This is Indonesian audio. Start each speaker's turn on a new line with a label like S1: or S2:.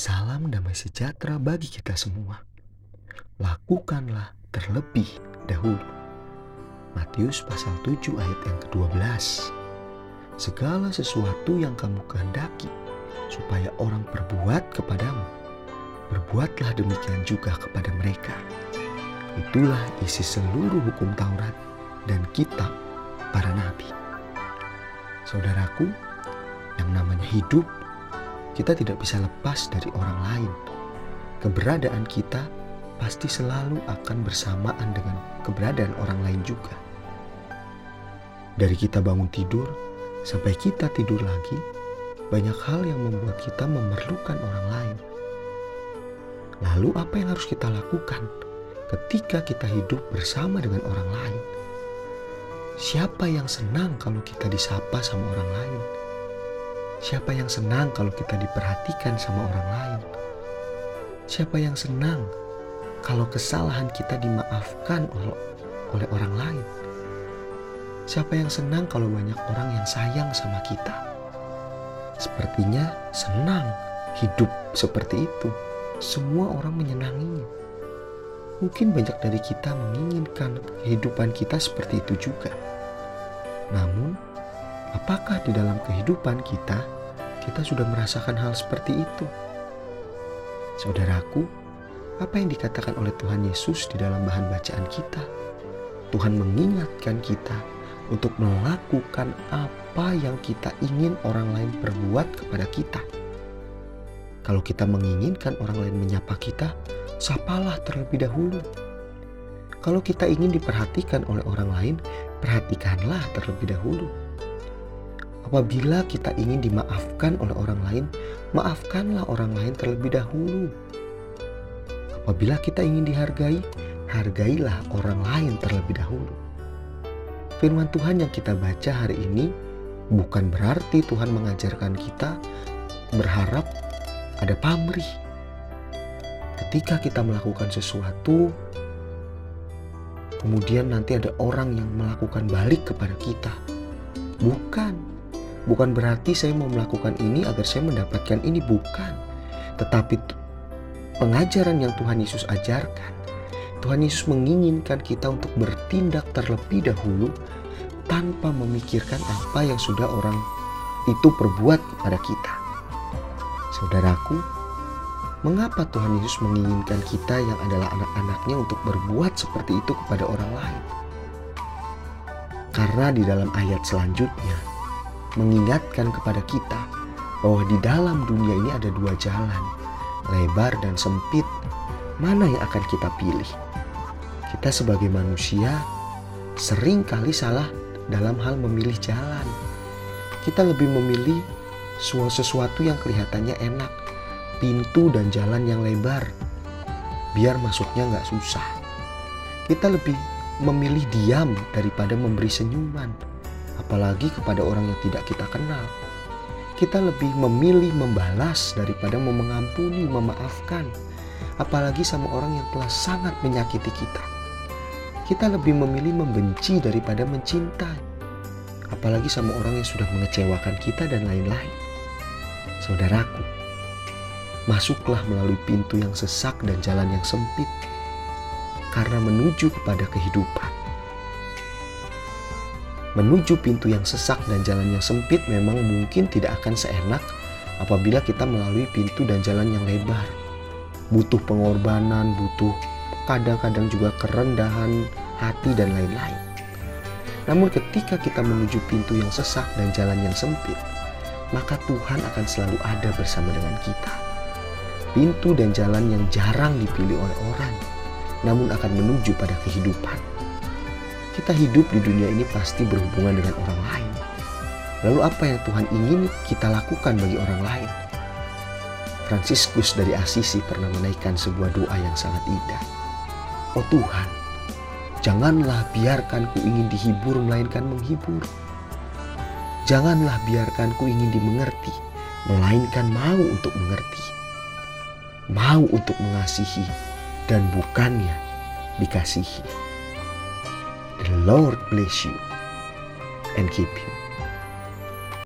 S1: Salam damai sejahtera bagi kita semua. Lakukanlah terlebih dahulu. Matius pasal 7 ayat yang ke-12. Segala sesuatu yang kamu kehendaki supaya orang perbuat kepadamu, berbuatlah demikian juga kepada mereka. Itulah isi seluruh hukum Taurat dan kitab para nabi. Saudaraku, yang namanya hidup, kita tidak bisa lepas dari orang lain. Keberadaan kita pasti selalu akan bersamaan dengan keberadaan orang lain juga. Dari kita bangun tidur sampai kita tidur lagi, banyak hal yang membuat kita memerlukan orang lain. Lalu, apa yang harus kita lakukan ketika kita hidup bersama dengan orang lain? Siapa yang senang kalau kita disapa sama orang lain? Siapa yang senang kalau kita diperhatikan sama orang lain? Siapa yang senang kalau kesalahan kita dimaafkan oleh, orang lain? Siapa yang senang kalau banyak orang yang sayang sama kita? Sepertinya senang hidup seperti itu. Semua orang menyenanginya. Mungkin banyak dari kita menginginkan kehidupan kita seperti itu juga. Namun, apakah di dalam kehidupan kita, kita sudah merasakan hal seperti itu? Saudaraku, apa yang dikatakan oleh Tuhan Yesus di dalam bahan bacaan kita? Tuhan mengingatkan kita untuk melakukan apa yang kita ingin orang lain perbuat kepada kita. Kalau kita menginginkan orang lain menyapa kita, sapalah terlebih dahulu. Kalau kita ingin diperhatikan oleh orang lain, perhatikanlah terlebih dahulu. Apabila kita ingin dimaafkan oleh orang lain, maafkanlah orang lain terlebih dahulu. Apabila kita ingin dihargai, hargailah orang lain terlebih dahulu. Firman Tuhan yang kita baca hari ini bukan berarti Tuhan mengajarkan kita berharap ada pamrih. Ketika kita melakukan sesuatu, kemudian nanti ada orang yang melakukan balik kepada kita. Bukan, bukan berarti saya mau melakukan ini agar saya mendapatkan ini, bukan. Tetapi pengajaran yang Tuhan Yesus ajarkan, Tuhan Yesus menginginkan kita untuk bertindak terlebih dahulu tanpa memikirkan apa yang sudah orang itu perbuat kepada kita. Saudaraku, Mengapa Tuhan Yesus menginginkan kita yang adalah anak-anaknya untuk berbuat seperti itu kepada orang lain? Karena di dalam ayat selanjutnya mengingatkan kepada kita bahwa di dalam dunia ini ada dua jalan, lebar dan sempit. Mana yang akan kita pilih? Kita sebagai manusia sering kali salah dalam hal memilih jalan. Kita lebih memilih sesuatu yang kelihatannya enak, pintu dan jalan yang lebar biar masuknya nggak susah. Kita lebih memilih diam daripada memberi senyuman, apalagi kepada orang yang tidak kita kenal. Kita lebih memilih membalas daripada mengampuni, memaafkan, apalagi sama orang yang telah sangat menyakiti kita. Kita lebih memilih membenci daripada mencintai, apalagi sama orang yang sudah mengecewakan kita dan lain-lain. Saudaraku, masuklah melalui pintu yang sesak dan jalan yang sempit, karena menuju kepada kehidupan. Menuju pintu yang sesak dan jalan yang sempit memang mungkin tidak akan seenak apabila kita melalui pintu dan jalan yang lebar. Butuh pengorbanan, butuh kadang-kadang juga kerendahan hati dan lain-lain. Namun ketika kita menuju pintu yang sesak dan jalan yang sempit, maka Tuhan akan selalu ada bersama dengan kita pintu dan jalan yang jarang dipilih oleh orang, namun akan menuju pada kehidupan. Kita hidup di dunia ini pasti berhubungan dengan orang lain. Lalu apa yang Tuhan ingin kita lakukan bagi orang lain? Fransiskus dari Asisi pernah menaikkan sebuah doa yang sangat indah. Oh Tuhan, janganlah biarkan ku ingin dihibur melainkan menghibur. Janganlah biarkan ku ingin dimengerti, melainkan mau untuk mengerti mau untuk mengasihi dan bukannya dikasihi. Lord bless you and keep you.